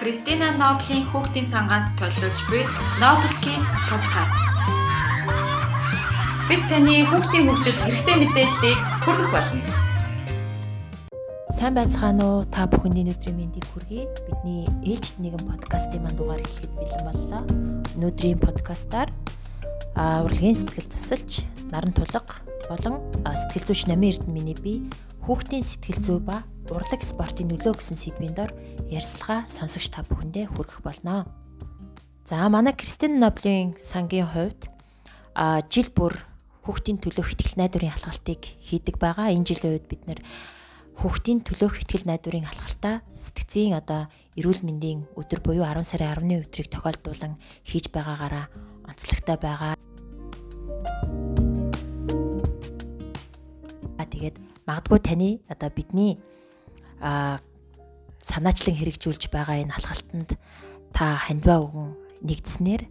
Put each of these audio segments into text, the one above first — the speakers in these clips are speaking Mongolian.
Кристина Ноблийн хүүхдийн сангаас төлөвлөж буй Noble Kids podcast. Бид таны хүүхдийн хөгжилд хэрэгтэй мэдээллийг хүргэх болно. Сайн байцгаана уу? Та бүхэний өдрийн мэндийг хүргэе. Бидний ээлжид нэгэн подкастын манд дугаар эхлэхэд бэлэн боллоо. Өнөөдрийн подкастаар урлагийн сэтгэл засалч, наран тулга болон сэтгэл зүйч Намын Эрдэнэ миний би хүүхдийн сэтгэл зүй ба урлаг спортын нөлөө гэсэн сэдвийн дор ярьцлага сонсогч та бүхэндээ хүргэх болно. За манай Кристин Ноблийн сангийн хувьд а жил бүр хүүхдийн төлөөх ихтгэл найдварын алхалтыг хийдэг байгаа. Энэ жилийн үед бид нэр хүүхдийн төлөөх ихтгэл найдварын алхалтаа сэтгцийн одоо эрүүл мэндийн өдөр буюу 10 сарын 10-ны өдрийг тохиолдуулан хийж байгаагаараа онцлогтой байгаа. Тэгээд магадгүй таны одоо бидний а санаачлан хэрэгжүүлж байгаа энэ алхалтанд та хандваа өгөн нэгдснээр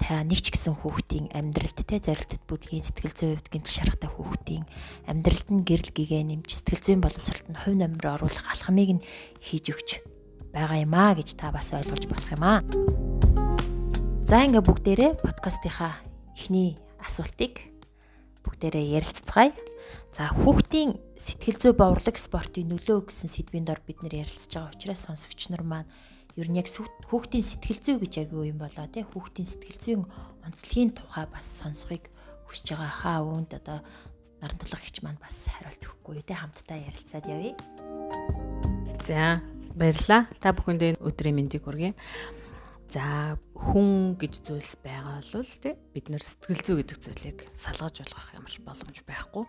та нэг ч гэсэн хүүхдийн амьдралд те зорилтод бүдгийн сэтгэл зүйн хувьд гэмтэл шарахтай хүүхдийн амьдралд нь гэрэл гэгээ нэмж сэтгэл зүйн боловсролд нь хувь номер оруулах алхмыг нь хийж өгч байгаа юм аа гэж та бас ойлгож болох юм аа. За ингээ бүгдээрээ подкастынхаа эхний асуултыг бүгдээрээ ярилцгаая. За хүүхдийн сэтгэл зүй ба урлаг спортын нөлөө гэсэн сэдвийн дор бид нэр ярилцж байгаа учраас сонсогч нар маань ер нь яг хүүхдийн сэтгэл зүй гэж яг юу юм болоо те хүүхдийн сэтгэл зүйн онцлогийн тухай бас сонсхийг хүсэж байгаа хаа өвөнд одоо наран тулах хич маань бас хариулт өгөхгүй те хамтдаа ярилцаад явъя. За баярлаа. Та бүхэндээ өдрийн мэндийг хүргэе. За хүн гэж зүйлс байгаа бол тий бид нэр сэтгэл зүй гэдэг зүйлийг салгаж болгох ч боломж байхгүй.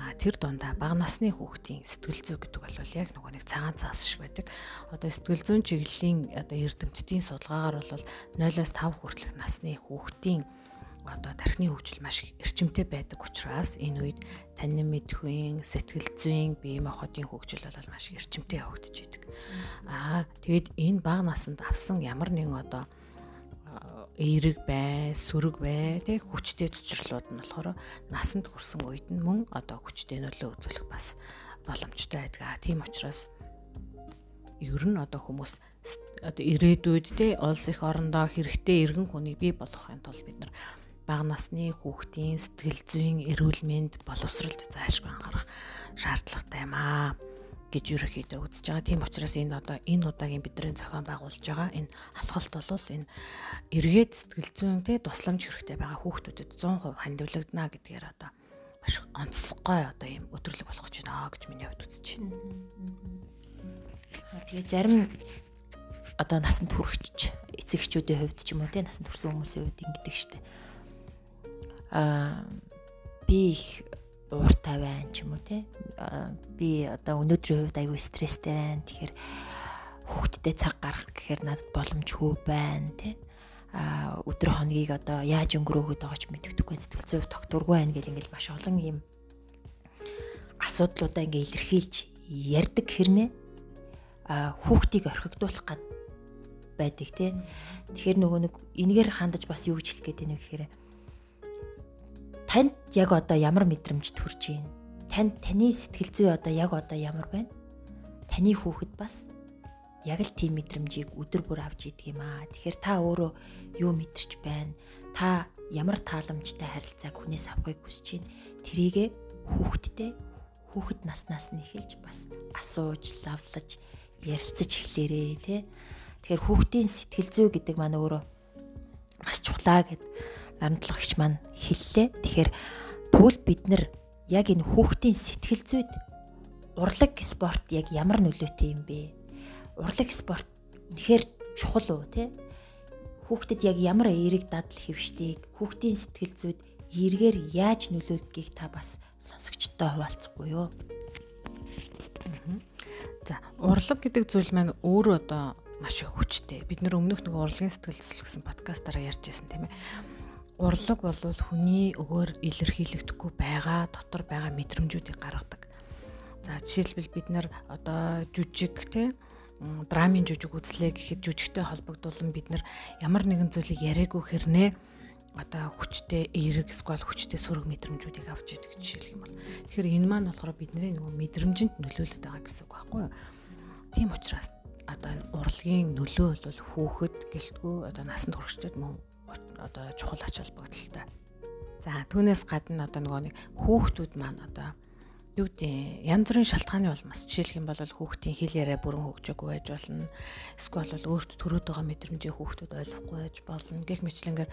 А тэр дундаа бага насны хүүхдийн сэтгэл зүй гэдэг бол яг нөгөө нэг цагаан цаас шиг байдаг. Одоо сэтгэл зүйн чиглэлийн одоо эрдэмтдийн судалгаагаар бол 0-5 хүртэлх насны хүүхдийн одоо тархины хөгжил маш эрчимтэй байдаг учраас энэ үед танин мэдхүйн сэтгэл зүйн бие махбодын хөгжил бол маш эрчимтэй явагдаж идэг. Аа тэгэд энэ бага наснд авсан ямар нэгэн одоо эерэг бай, сүрэг бай, тэг хүчтэй цэцэрлүүд нь болохоор насанд хүрсэн үед нь мөн одоо хүчтэй нөлөө үзүүлэх бас боломжтой байдаг. Тийм учраас ер нь одоо хүмүүс одоо ирээдүйд те улс их орондоо хэрэгтэй иргэн хүнийг бий болгохын тулд бид нар бага насны хүүхдийн сэтгэл зүйн эрүүл мэнд боловсролд заашгүй анхаарах шаардлагатай юм аа гэж ерөөхдөө үзэж байгаа. Тийм учраас энэ одоо энэ удаагийн бидний зохион байгуулж байгаа энэ алхалт бол энэ эргээд сэтгэл зүйн тэ тусламж хэрэгтэй байгаа хүүхдүүдэд 100% хандивлагдана гэдгээр одоо маш онцлогтой одоо юм өдөрлөг болох ч байна гэж миний хувьд үзэж байна. Тэгээ зарим одоо насанд хүрэгч эцэгчүүдийн хувьд ч юм уу те насанд хүрсэн хүмүүсийн хувьд ингэдэг штеп аа би их ууртай байна ч юм уу те. Би одоо өнөөдрийн хувьд аюу стресстэй байна. Тэгэхээр хүүхдтэй цаг гаргах гэхээр надад боломжгүй байна те. А өдөр хоногийг одоо яаж өнгөрөөхөд байгаа ч мэддэхгүй сэтгэл зүйн докторгүй байна гэл ингээл маш олон юм асуудлуудаа ингээ илэрхийлж ярддаг хэрнээ. А хүүхдийг орхигдуулах гад байдаг те. Тэгэхээр нөгөө нэг энэгээр хандаж бас юу гэж хэлэх гээд байна вэ гэхээр танд яг одоо ямар мэдрэмж төрж байна? Танд таны сэтгэл зүй одоо яг одоо ямар байна? Таны хүүхэд бас яг л тийм мэдрэмжийг өдөр бүр авч идэг юм аа. Тэгэхээр та өөрөө юу мэдэрч байна? Та ямар тааламжтай харилцааг хүнээс авахыг хүсэж байна? Тэрийгэ хүүхэдтэй хүүхэд наснаас нь эхэлж бас асууж, лавлаж, ярилцаж эхлээрээ тий. Тэгэхээр хүүхдийн сэтгэл зүй гэдэг маань өөрөө маш чухлаа гэд намтлахч маань хэллээ. Тэгэхээр тэгвэл бид нар яг энэ хүүхдийн сэтгэл зүйд урлаг спорт яг ямар нөлөөтэй юм бэ? Урлаг спорт үнэхээр чухал уу те? Хүүхдэд яг ямар эерэг дадал хөвшлийг хүүхдийн сэтгэл зүйд эргээр яаж нөлөөлдгийг та бас сонсогчтой хуваалцахгүй юу? За, урлаг гэдэг зүйл маань өөрөө одоо маш их хүчтэй. Бид нөр өмнөх нэг урлагийн сэтгэл зүйн гэсэн подкастаараа ярьж байсан тийм ээ урлаг бол хүний өгөөр илэрхийлэгдэхгүй байгаа дотор байгаа мэдрэмжүүдийг гаргадаг. За жишээлбэл бид нар одоо жүжиг те драмын жүжиг үзлээ гэхэд жүжигтэй холбогдуулан бид нар ямар нэгэн зүйлийг яриаггүй хэрнээ одоо хүчтэй эерэг эсвэл хүчтэй сөрөг мэдрэмжүүдийг авч идэг жишээлх юм бол. Тэгэхээр энэ маань болохоор бидний нөгөө мэдрэмжинд нөлөөлөд байгаа гэсэн үг байхгүй юу? Тийм учраас одоо энэ урлагийн нөлөө бол хүүхэд гэлтгүү одоо насанд хүрэгчдэд мөн одоо чухал ач холбогдолтой. За түүнээс гадна одоо нөгөө нэг хүүхдүүд маань одоо юу гэдэг янз бүрийн шалтгааны улмаас жишээлх юм бол хүүхдийн хэл яриа бүрэн хөгжөөгүй байж болно. Эсвэл бол өөрт төрөөд байгаа мэдрэмжээ хүүхдүүд ойлгохгүй байж болно. Гэх мэтлэнгээр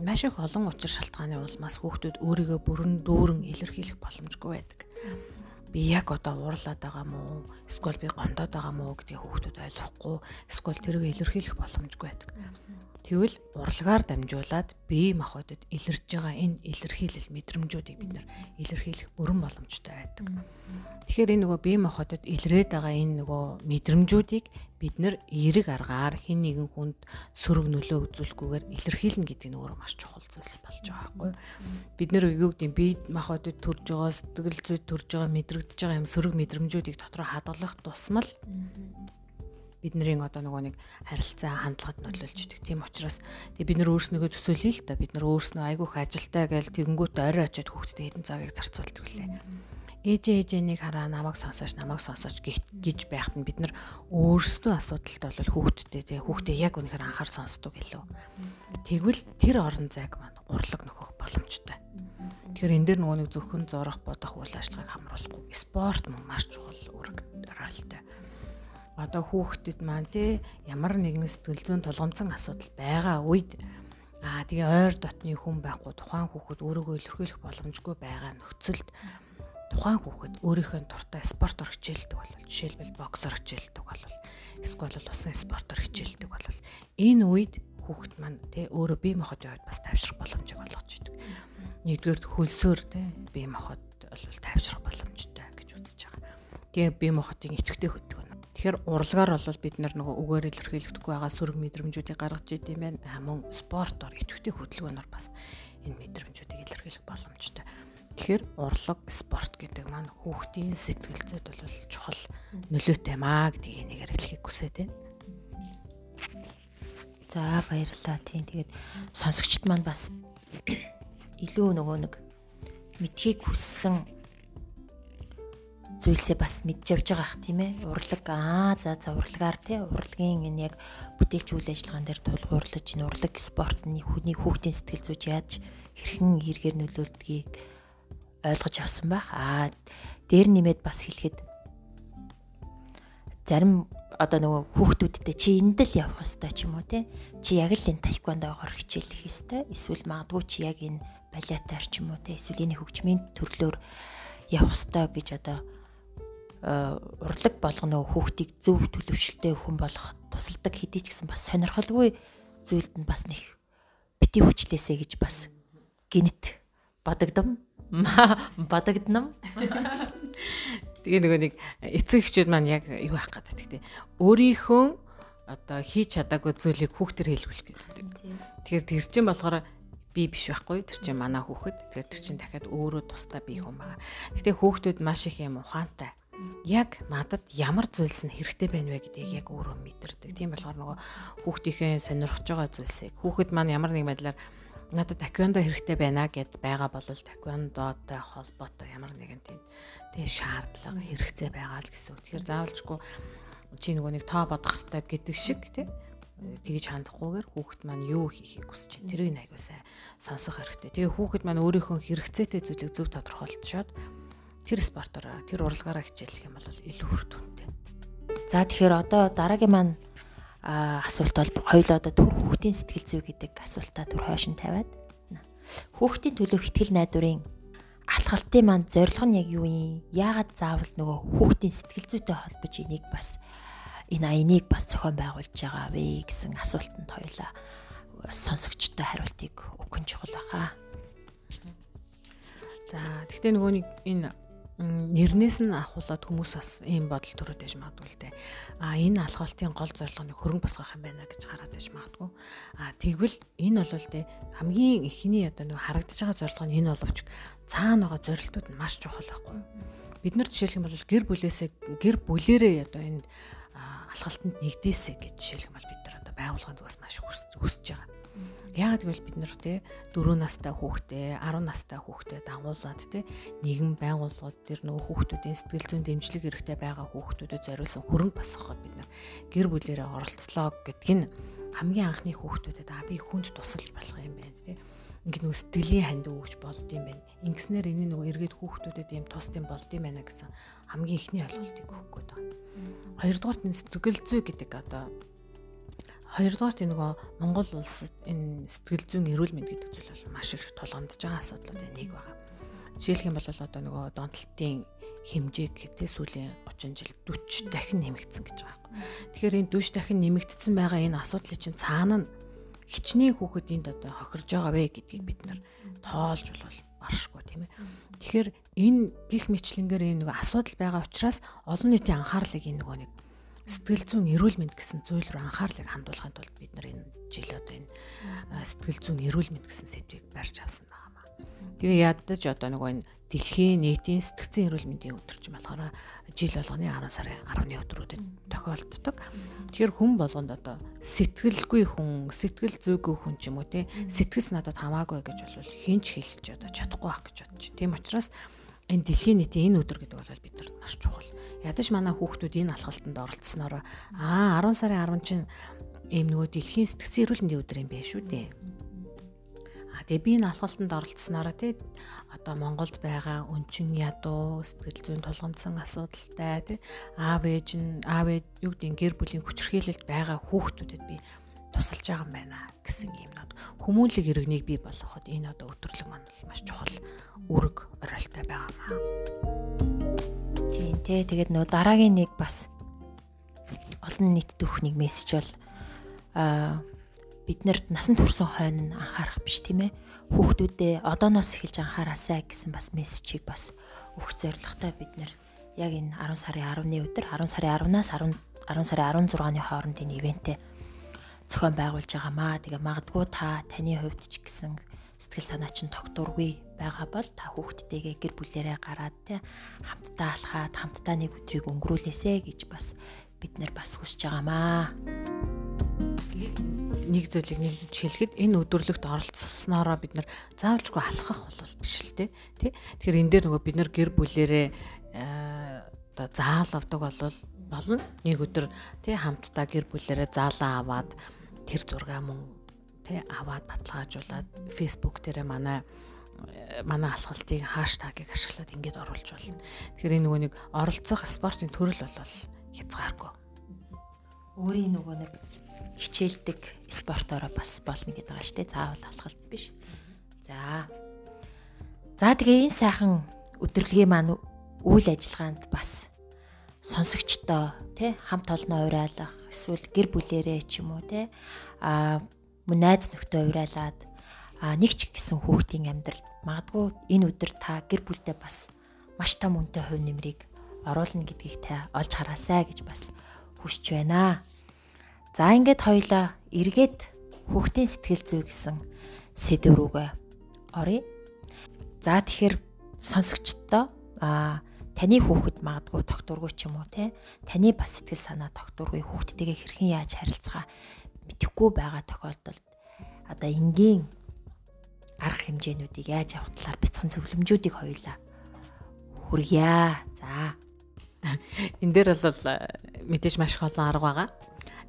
маш их олон учир шалтгааны улмаас хүүхдүүд өөрийгөө бүрэн дүүрэн илэрхийлэх боломжгүй байдаг. Би яг одоо уурлаад байгаа мó эсвэл би гондоод байгаа мó гэдгийг хүүхдүүд ойлгохгүй эсвэл тэрийг илэрхийлэх боломжгүй байдаг. Тэгвэл урлагаар дамжуулаад бие махбодод илэрж байгаа энэ илэрхийлэл мэдрэмжүүдийг бид нэр илэрхийлэх бүрэн боломжтой байдаг. Тэгэхээр энэ нөгөө бие махбодод илрээд байгаа энэ нөгөө мэдрэмжүүдийг бид нэр эерэг аргаар хин нэгэн хүнд сөрөг нөлөө үзүүлэхгүйгээр илэрхийлнэ гэдэг нь өөрөө маш чухал зүйлс болж байгаа байхгүй. Бид нэр юу гэдэг бие махбодод төрж байгаа сэтгэл зүйд төрж байгаа мэдрэгдэж байгаа юм сөрөг мэдрэмжүүдийг дотроо хадгалах тусмал бидний одоо нөгөө нэг харилцаа хандлагад нөлөөлж идэг. Тийм учраас тэгээ бид нар өөрснөө төсөөлье л да. Бид нар өөрснөө айгүйх ажилтаа гээл тэгэнгүүт орой очиод хүүхдэд хэдэн цагийг зарцуулдаг үлээ. Ээжээ ээжэнийг хараа намайг сонсооч намайг сонсооч гэж байхад нь бид нар өөрсдөө асуудалтай бол хүүхдтэй тэгээ хүүхдээ яг үнэхээр анхаар сонсдог илүү. Тэгвэл тэр орон зайг маань урлаг нөхөх боломжтой. Тэгэхээр энэ дээр нөгөө нэг зөвхөн зорох бодох үйл ажиллагааг хамруулахгүй спорт мөн маш чухал үүрэг ролтой одоо хүүхдэд маань те ямар нэгэн сэтгэл зүйн тулгамдсан асуудал байгаа үед аа тэгээ ойр дотны хүн байхгүй тухайн хүүхэд өөрийгөө илэрхийлэх боломжгүй байгаа нөхцөлд тухайн хүүхэд өөрийнхөө туртай спортоор хичээлдэг бол жишээлбэл боксоор хичээлдэг бол эсвэл усан спортоор хичээлдэг бол энэ үед хүүхэд маань те өөрөө бие махбодын хувьд бас тайвшрах боломжийг олгож идэг. Нэгдүгээр хөлсөөр те бие махбод бол тайвшрах боломжтой гэж үзэж байгаа. Тэгээ бие махбодын идэвхтэй хөдөлгөөн Тэгэхээр урлагаар бол бид нар нөгөө үгээр илэрхийлэхдэггүй байгаа сөрөг мэдрэмжүүдийг гаргаж идэм байх. Мөн спортоор идэвхтэй хөдөлгөөнөөр бас энэ мэдрэмжүүдийг илэрхийлэх боломжтой. Тэгэхээр урлаг спорт гэдэг маань хүүхдийн сэтгэл зүйд бол чухал нөлөөтэй маа гэдгийг нэгээр хэлхийг хүсээд байна. За баярлалаа тийм. Тэгээд сонсогчд маань бас илүү нөгөө нэг мэдхийг хүссэн зүйлсээ бас мэдж явж байгаа ах тийм ээ. Урлаг аа за за урлагаар тий урлагийн энэ яг бүтээлч үйл ажиллагаан дээр тулгуурлаж энэ урлаг спорт нь хүний хүүхдийн сэтгэл зүйж яаж хэрхэн хэрэгээр нөлөөлдгийг ойлгож авсан байх. Аа дээр нэмээд бас хэлэхэд зарим одоо нөгөө хүүхдүүдтэй чи энд л явах хэвээр ч юм уу те чи яг л энэ тайквандогоор хичээлэх хэвээр эсвэл магадгүй чи яг энэ балетаар ч юм уу те эсвэл энэ хөгжмийн төрлөөр явах хэвээр гэж одоо урлаг болгоно хүүхдийг зөв төлөвшөлтэй хүн болгох тусалдаг хэдий ч гэсэн бас сонирхолгүй зүйлд нь бас нэг бити хүчлээсэ гэж бас гинт бодогдом бодогдном Тэгээ нөгөө нэг эцэг эхчүүд маань яг юу байх гэдэг тийм өөрийнхөө одоо хийж чадаагүй зүйлийг хүүхдэр хэлбэл гэдэг. Тэгэхээр тэр чинь болохоор би биш байхгүй тэр чинь манай хүүхэд. Тэгэхээр тэр чинь дахиад өөрөө тусдаа би хүн байгаа. Гэтэ хүүхдүүд маш их юм ухаантай яг надад ямар зүйлс нь хэрэгтэй байна вэ гэдгийг яг өөрөө мэдэрдэг. Тийм болохоор нөгөө хүүхдийнхээ сонирхож байгаа зүйлсийг хүүхэд маань ямар нэг байдлаар надад таквондо хэрэгтэй байна гэд байгаа бол таквондотой холбоотой ямар нэгэн тийм тэгээ шаардлага хэрэгцээ байгаа л гэсэн. Тэгэхээр заавалчгүй чи нөгөө нэг тоо бодох хэрэгтэй гэдэг шиг тий тэгж хандахгүйгээр хүүхэд маань юу хийхийг хүсэж байна. Тэрийг аягуулсаа сонсох хэрэгтэй. Тэгээ хүүхэд маань өөрийнхөө хэрэгцээтэй зүйлийг зөв тодорхойлцоод тэр спортоор тэр урлагаараа хичээлэх юм бол илүү хүр түнтэй. За тэгэхээр одоо дараагийн маань асуулт бол хоёулаа одоо төр хүүхдийн сэтгэл зүй гэдэг асуултаа төр хойшин тавиад хүүхдийн төлөөх ихтгэл найдварын алхалтын маань зорилго нь яг юу юм? Яагаад заавал нөгөө хүүхдийн сэтгэл зүйтэй холбож энийг бас энэ аяныг бас зохион байгуулж байгаа вэ гэсэн асуултанд хоёулаа сонсогчтой хариултыг өгөх чухал баха. За тэгтээ нөгөө нэг энэ нэрнээс нь ахуулаад хүмүүс бас ийм бодол төрөд байж магадгүй л дээ. А энэ алхалтын гол зорилго нь хөрөнгө босгох юм байна гэж хараад байж магадгүй. А тэгвэл энэ бол дээ хамгийн ихний одоо нэг харагдаж байгаа зорилго нь энэ боловч цаана байгаа зорилтууд нь маш чухал байхгүй. Бид нар жишээлх юм бол гэр бүлээсээ гэр бүлэрээ одоо энэ алхалтанд нэгдээсэ гэж жишээлх юм бол бид нар одоо байгууллагын зүгээс маш хүсэж байгаа. Яг гэвэл бид нар те 4 настай хүүхдээ 10 настай хүүхдээ дагуулад те нийгэм байгууллагууд тэр нөгөө хүүхдүүдийн сэтгэл зүйн дэмжлэг хэрэгтэй байгаа хүүхдүүдэд зориулсан хөрөнгө босгоход бид нар гэр бүлэрээ оролцлоо гэдг нь хамгийн анхны хүүхдүүдэд а би хүнд тусалж болох юм байна те ингээд нөгөө сэтгэлийн ханд өгч болд юм байна. Ингэснээр энэ нөгөө эргээд хүүхдүүдэд юм тусд юм болд юм байна гэсэн хамгийн ихний ойлголтыг өгөх гээд байна. Хоёрдугаарт энэ сэтгэл зүй гэдэг одоо Хоёрдугаарт энэ нөгөө Монгол улсад энэ сэтгэл зүйн эрүүл мэнд гэдэг зүйл бол маш их тулгамдж байгаа асуудлуудын нэг байна. Жишээлх юм бол одоо нөгөө донтолтын хэмжээг гэдэг сүүлийн 30 жил 40 дахин нэмэгдсэн гэж байгаа юм. Тэгэхээр энэ 40 дахин нэмэгдсэн байгаа энэ асуудлыг чинь цаана нь хичнээн хүүхэд энд одоо хохирж байгаа вэ гэдгийг бид нар тоолж болвол баршгүй тийм ээ. Тэгэхээр энэ гих мэтлэнгээр энэ нэг асуудал байгаа учраас олон нийтийн анхаарлыг энэ нөгөө нэг сэтгэл зүйн эрүүл мэнд гэсэн зүйл рүү анхаарлыг хандуулахын тулд бид нар энэ жил одоо энэ сэтгэл зүйн эрүүл мэнд гэсэн сэдвийг барьж авсан байна. Тэгээ ядаж одоо нөгөө энэ дэлхийн нийтийн сэтгцэн эрүүл мэндийн өдөр ч болохоор жил болгоны 10 сарын 10-ны өдрүүдэд тохиолддог. Тэгэхээр хүн болгонд одоо сэтгэлгүй хүн, сэтгэл зүйгүй хүн ч юм уу те сэтгэл надад хамаагүй гэж бол хинч хэлж одоо чадахгүй байх гэж бодож. Тийм учраас энэ дэлхийн нийтийн энэ өдөр гэдэг бол бид нарт маш чухал. Ядаж манай хүүхдүүд энэ алхалтанд оролцсноор аа 10 сарын 10 чинь ийм нөгөө дэлхийн сэтгцэн эрүүл мэндийн өдөр юм байна шүү дээ. Аа тэгээ би энэ алхалтанд оролцсноор тий одоо Монголд байгаа өнчин ядуу сэтгэл зүйн тулгамдсан асуудалтай тий аав ээж нь аав ээж юу гэдэг гэр бүлийн хүчрхийлэлд байгаа хүүхдүүдэд би тусалж байгаа юм байна гэсэн юм нод хүмүүнлэг иргэнийг бий болгоход энэ одоо өдөрлөг маань маш чухал үүрэг оролтой байгаамаа. Тийм тий тэгээд нөө дараагийн нэг бас олон нийтэд өгөх нэг мессеж бол аа биднэрт насанд хүрсэн хойно анхаарах биш тийм ээ хүүхдүүдээ одооноос эхэлж анхаараасай гэсэн бас мессежийг бас өгөх зорилготой бид нэр яг энэ 10 сарын 10-ны өдөр 10 сарын 10-наас 10 10 сарын 16-ны хооронд энэ ивэнтээ зохион байгуулж байгаамаа. Тэгээ магадгүй та таны хувьд ч гэсэн сэтгэл санаа чинь тогтургүй байгаа бол та хүүхдтэйгээ гэр бүлээрээ гараад те хамтдаа алхаад хамтдаа нэг өдрийг өнгөрүүлээсэ гэж бас бид нэр бас хүсэж байгаамаа. Нэг зүйлийг нэг хэлэхэд энэ өдөрлөгт оролцсноороо бид нар заавалжгүй алхах бол биш л те. Тэ? Тэгэхээр энэ дээр нөгөө бид нар гэр бүлээрээ оо заал авдаг болвол болно. Нэг өдөр тий хамтдаа гэр бүлээрээ заалаа аваад тэр зургаа мөн тэ аваад баталгаажуулаад фейсбુક дээр манай манай алхалтыг хаштагийг ашиглаад ингэж оруулж болно. Тэгэхээр энэ нөгөө нэг оролцох спортын төрөл бол хязгааргүй. Өөрийн нөгөө нэг хичээлдэг спортороо бас болно гэдэг байгаа шүү дээ. Заавал алхалт биш. За. За тэгээ энэ сайхан өдөрлөгийн маань үйл ажиллагаанд бас сонсогчдоо тий хамт олноо урайлах эсвэл гэр бүлэрээ ч юм уу тий а мөн найз нөхдөд урайлаад а нэг ч гэсэн хүүхдийн амьдралд магадгүй энэ өдөр та гэр бүлдээ бас маш том үнэтэй хувь нэмрийг оруулна гэдгийг та олж хараасай гэж бас хүсэж байна. За ингээд хоёлаа эргээд хүүхдийн сэтгэл зүй гэсэн сэдв рүүгээ оръё. За тэгэхээр сонсогчдоо а таны хүүхэд магадгүй докторгүй ч юм уу те таны бас сэтгэл санаа докторгүй хүүхдтэйгээ хэрхэн яаж харилцаа мэдэхгүй байгаа тохиолдолд одоо энгийн арга хэмжээнүүдийг яаж авах талаар бяцхан зөвлөмжүүдийг хоёулаа хүргье. За. Энд дээр бол мэдээж маш их олон арга байгаа.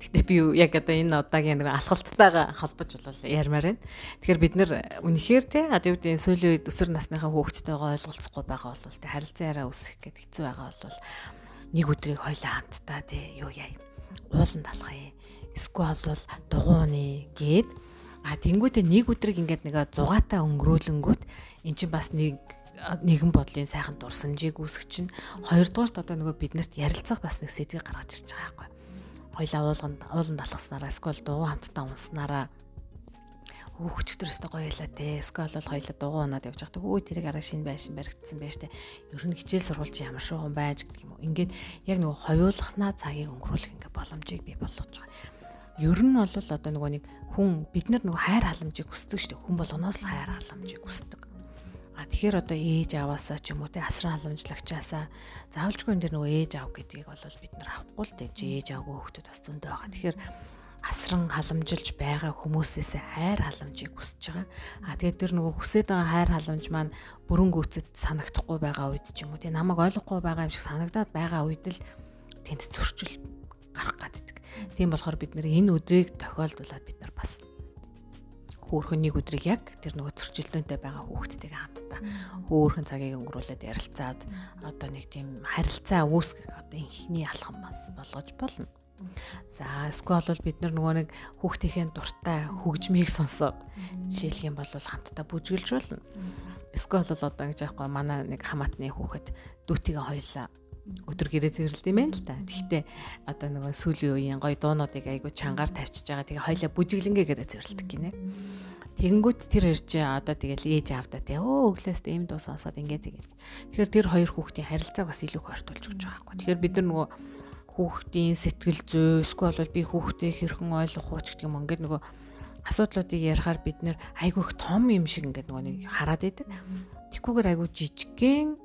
Гэтэ би яг одоо энэ удаагийн нэг алхалттайгаа холбож болол ярмаар байна. Тэгэхээр бид нэр үнэхээр те одоо юу гэдэг сүүлийн үед өсвөр насныхаа хүүхдтэйгээ ойлголцохгүй байгаа бол те харилцан яриа үсэх гэдэг хэцүү байгаа бол нэг өдрийг хоёлаа хамтдаа те юу яа ууланд алхая. Эсвэл бол дугууны гээд а тэнгуүтэ нэг өдрийг ингээд нэг зугаатай өнгөрөөлөнгүүт эн чинь бас нэг нэгэн бодлын сайхан дурсамжийг үүсгэж чинь хоёрдугаарт одоо нөгөө биднэрт ярилцах бас нэг сэдвийг гаргаж ирж байгаа байхгүй хоёлаа уулганд ууланд алхаснараа эсвэл дугуй хамтдаа унснараа хөөх өчтөрөөсөө гоё ялаа те. Эсвэл бол хоёлаа дугуй унаад явж байхдаа өө тэрийг араа шинэ байшин баригдсан байж те. Ер нь хичээл сурвалж ямар шуухан байж гэх юм уу. Ингээд яг нөгөө хоёулахнаа цагийг өнгөрүүлэх ингээ боломжийг бий болгож байгаа. Ер нь бол одоо нөгөө нэг хүн бид нар нөгөө хайр халамжийг хүсдэг шүү дээ. Хүн бол уноос л хайр халамжийг хүсдэг. А тэгэхээр одоо ээж аваасаа ч юм уу те асран халамжлагчаасаа заавалжгүй энэ нөгөө ээж аав гэдгийг бол бид нар авахгүй л дээ. Ээж аваагүй хүүхдүүд бас зөндөө байгаа. Тэгэхээр асран халамжилж байгаа хүмүүсээс хайр халамжийг хүсэж байгаа. А тэгээд тэр нөгөө хүсэж байгаа хайр халамж маань бүрэн гүйцэд санагдахгүй байгаа үед ч юм уу тий намайг ойлгохгүй байгаа юм шиг санагдаад байгаа үед л тэнд зөрчил гарах гаддаг. Тийм болохоор бид нэр энэ өдрийг тохиолдуулаад бид нар бас хөөхөн нэг өдрийг яг тэр нөгөө зөрчилдөөнтэй байгаа хүүхдтэйгээ хамтдаа хөөхөн цагийг өнгөрүүлээд ярилцаад одоо нэг тийм харилцаа үүсгэх одоо инхний алхам бас болгож болно. За эсвэл бол бид нар нөгөө нэг хүүхдийнхээ дуртай хөгжмийг сонсоод жишээлх юм бол хамтдаа бүжгэлж болно. Эсвэл бол одоо гэж яахгүй манай нэг хамаатны хүүхэд дүүтигээ хоёлаа өдөр гэрээ зэрэлд юм байна л да. Гэхдээ одоо нөгөө сүүлийн үеийн гоё дуунуудыг айгу чангаар тавьчихж байгаа. Тэгээ хоёлаа бүжиглэнгээ гэрээ зэрэлдэг гинэ. Тэгэнгүүт тэр чи одоо тэгэл ээж аавда те өө өглөөс ийм дуу сонсоод ингээд тэгэл. Тэгэхээр тэр хоёр хүүхдийн харилцааг бас илүү их ортуулж өгч байгаа байхгүй. Тэгэхээр бид нар нөгөө хүүхдийн сэтгэл зүй эсвэл бол би хүүхдээ хэрхэн ойлгох уу ч гэдэг юм ингээд нөгөө асуудлуудыг ярихаар бид нэр айгүйх том юм шиг ингээд нөгөө нэг хараад идэг. Тэгхгүйгээр айгүй жижигхэн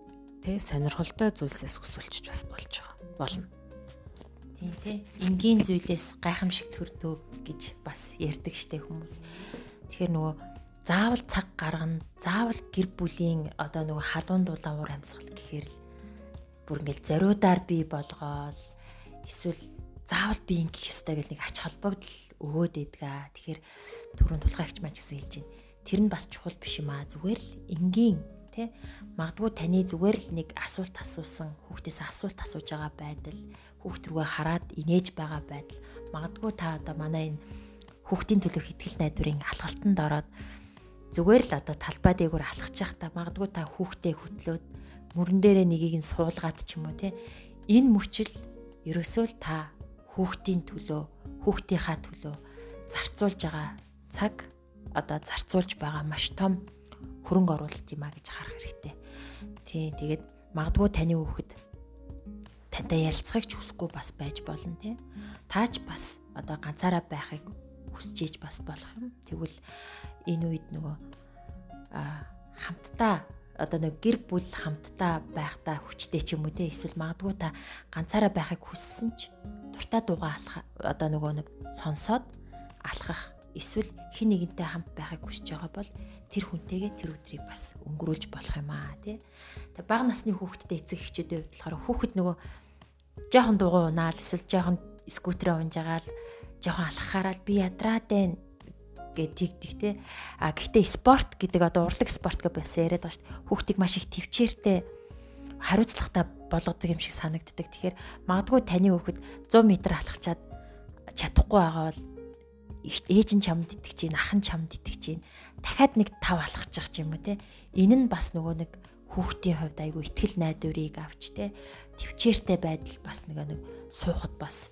тэ сонирхолтой зүйлсээс өсвөлчж бас болж байгаа болно. Тийм тий. Энгийн зүйлээс гайхамшиг төрдөө гэж бас ярьдаг штэ хүмүүс. Тэгэхээр нөгөө заавал цаг гаргана, заавал гэр бүлийн одоо нөгөө халуун дулаавар амьсгал гэхээр л бүр ингээл зориудаар бий болгоол эсвэл заавал би ингэх ёстой гэл нэг ач холбогдол өгөөд идгээ. Тэгэхээр түрүүн тулгайгч маань гэсэн хэлж байна. Тэр нь бас чухал биш юм аа. Зүгээр л энгийн тий магадгүй таны зүгээр л нэг асуулт асуусан хүүхдээс асуулт асууж байгаа байдал хүүхд рүүгээ хараад инээж байгаа байдал. Магадгүй та одоо манай энэ хүүхдийн төлөөх ихтгэл найдварын алгалтанд ороод зүгээр л одоо талбай дээгүүр алхаж явахдаа магадгүй та хүүхдээ хөтлөөд мөрөн дээрээ нэгийг нь суулгаад ч юм уу тий энэ мөчл ерөөсөө л та хүүхдийн төлөө хүүхдийнхаа төлөө зарцуулж байгаа цаг одоо зарцуулж байгаа маш том хөрөнгө оруулалт юм а гэж харах хэрэгтэй. Тий, тэгээд магадгүй таны хүүхэд тантай ярилцахыг ч хүсэхгүй бас байж болно тий. Таач бас одоо ганцаараа байхыг хүсэж иж бас болох юм. Тэгвэл энэ үед нөгөө а хамтдаа одоо нэг гэр бүл хамтдаа байхдаа хүчтэй ч юм уу те эсвэл магадгүй та ганцаараа байхыг хүссэн ч дуртай дуугаа алах одоо нөгөө нэг сонсоод алхах эсвэл хин нэгэнтэй хамт байхыг хүсэж байгаа бол тэр хүнтэйгээ тэр өдрийг бас өнгөрүүлж болох юм аа тий. Тэг бага насны хүүхэдтэй эцэг эхчүүдийн хувьд болохоор хүүхэд нөгөө жоохон дугуй унаал эсвэл жоохон скутерээ унжаагаал жоохон алхахаараа би ядраад байна гэж тэгдэг те. А гэхдээ спорт гэдэг одоо урлаг спорт гэж бас яриад байгаа шүү дээ. Хүүхдийг маш их төвчээртэй хариуцлагатай болгодог юм шиг санагддаг. Тэгэхээр магадгүй таны хүүхэд 100 м алхачаад чадахгүй байгаа бол ээж нь чамд итгэж чинь, ах нь чамд итгэж чинь. Дахиад нэг тав алхаж явах юм уу те. Энэ нь бас нөгөө нэг хүүхдийн хувьд айгүй ихтгэл найдварыг авч те. Төвчээртэй байдал бас нэг нэг суухад бас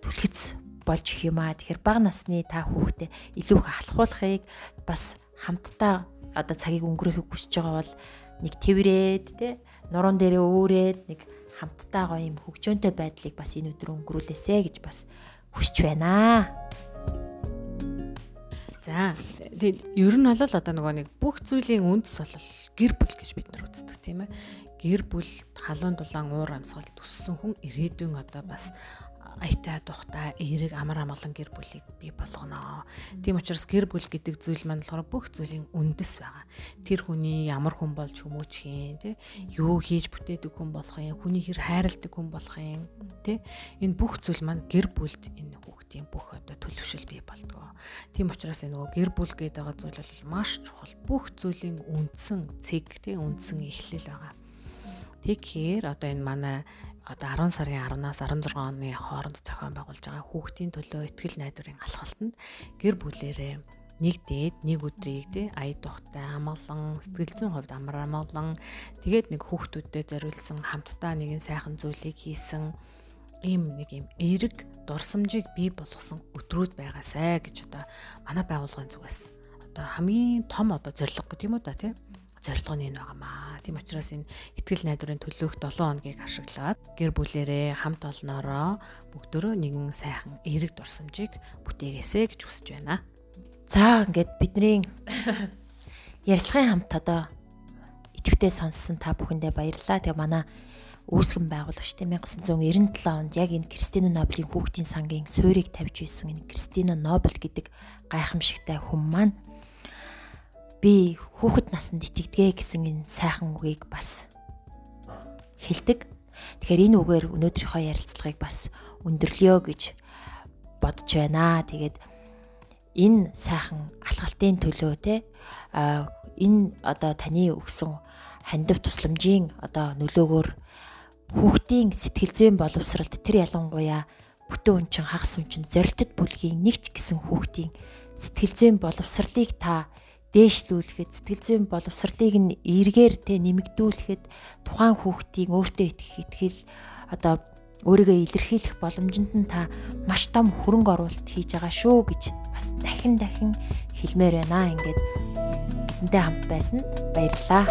түлхэц болж их юм аа. Тэгэхээр бага насны та хүүхдээ илүү их алхуулахыг бас хамтдаа одоо цагийг өнгөрөөхийг хүсэж байгаа бол нэг тэрвэрэд те нуруунд дээрээ өөрөөд нэг хамтдаа гоё юм хөгжөөнтэй байдлыг бас энэ өдөр өнгөрүүлээсэ гэж бас хүсэж байна. За тэгээд ер нь бол одоо нөгөө нэг бүх зүйлийн үндэс бол гэр бүл гэж бид нар үздэг тийм ээ. Гэр бүл халуун дулаан уур амьсгалд төссөн хүн ирээдүйн одоо бас аятай тухтай эерэг амар амгалан гэр бүлийг бий болгоно. Тийм учраас гэр бүл гэдэг зүйл маань болохоор бүх зүйлийн үндэс байгаа. Тэр хүний ямар хүн болж хүмүүжих юм те юу хийж бүтээдэг хүн болох юм, хүний хэр хайрладаг хүн болох юм те энэ бүх зүйл маань гэр бүлд энэ хүүхдийн бүх одоо төлөвшөл бий болдгоо. Тийм учраас энэ нөгөө гэр бүл гэдэг байгаа зүйл бол маш чухал. Бүх зүйлийн үндсэн цэг те үндсэн эхлэл байгаа. Тэгэхээр одоо энэ манай одоо 10 сарын 10-наас 16 оны хооронд зохион байгуулж байгаа хүүхдийн төлөө ихтгэл найдварын алхалтанд гэр бүлэрээ нэг дээд нэг өдрийг тий ая тухтай амгалан сэтгэл зүйн хувьд амар амгалан тэгээд нэг хүүхдүүдэд зориулсан хамтдаа нэгэн сайхан зүйлийг хийсэн ийм нэг юм эерэг дурсамжийг бий болгосон өдрүүд байгаасай гэж одоо манай байгууллагын зүгээс одоо хамгийн том одоо зорилго гэдэг юм уу да тий зорилго нь энэ байгаамаа. Тийм учраас энэ ихтгэл найдварын төлөөх 7 хоногийг ашиглаад гэр бүлэрээ хамт олноороо бүгдөө нэгэн сайхан эерэг дурсамжийг бүтээгээсэй гэж хүсэж байна. За ингээд бидний ярилцлагын хамт одоо идэвхтэй сонссон та бүхэндээ баярлалаа. Тэгээ манай үүсгэн байгуулагч тийм 1997 онд яг энэ Кристино Нобелийн хүүхдийн сангийн суурийг тавьж байсан энэ Кристино Нобель гэдэг гайхамшигтай хүн маань би хүүхэд наснд итгэдгээ гэсэн энэ сайхан үгийг бас хэлдэг. Тэгэхээр энэ үгээр өнөөдрийнхөө ярилцлагыг бас өндөрлөё гэж бодож байна. Тэгээд энэ сайхан алхалтын төлөө те энэ одоо таны өгсөн хандив тусламжийн одоо нөлөөгөөр хүүхдийн сэтгэл зүйн боловсралд тэр ялангуяа бүтэн үнчин хагас үнчин зорилтод бүлгийн нэгч гэсэн хүүхдийн сэтгэл зүйн боловсралыг та дээшлүүлэхэд сэтгэл зүйн боловсролыг нь эргээр тэ нэмэгдүүлэхэд тухайн хүүхдийн өөртөө итгэх итгэл одоо өөрийгөө илэрхийлэх боломжинд нь та маш том хөрөнгө оруулалт хийж байгаа шүү гэж бас дахин дахин хэлмээр байна. Ингээд бидэнтэй хамт байсанд баярлалаа.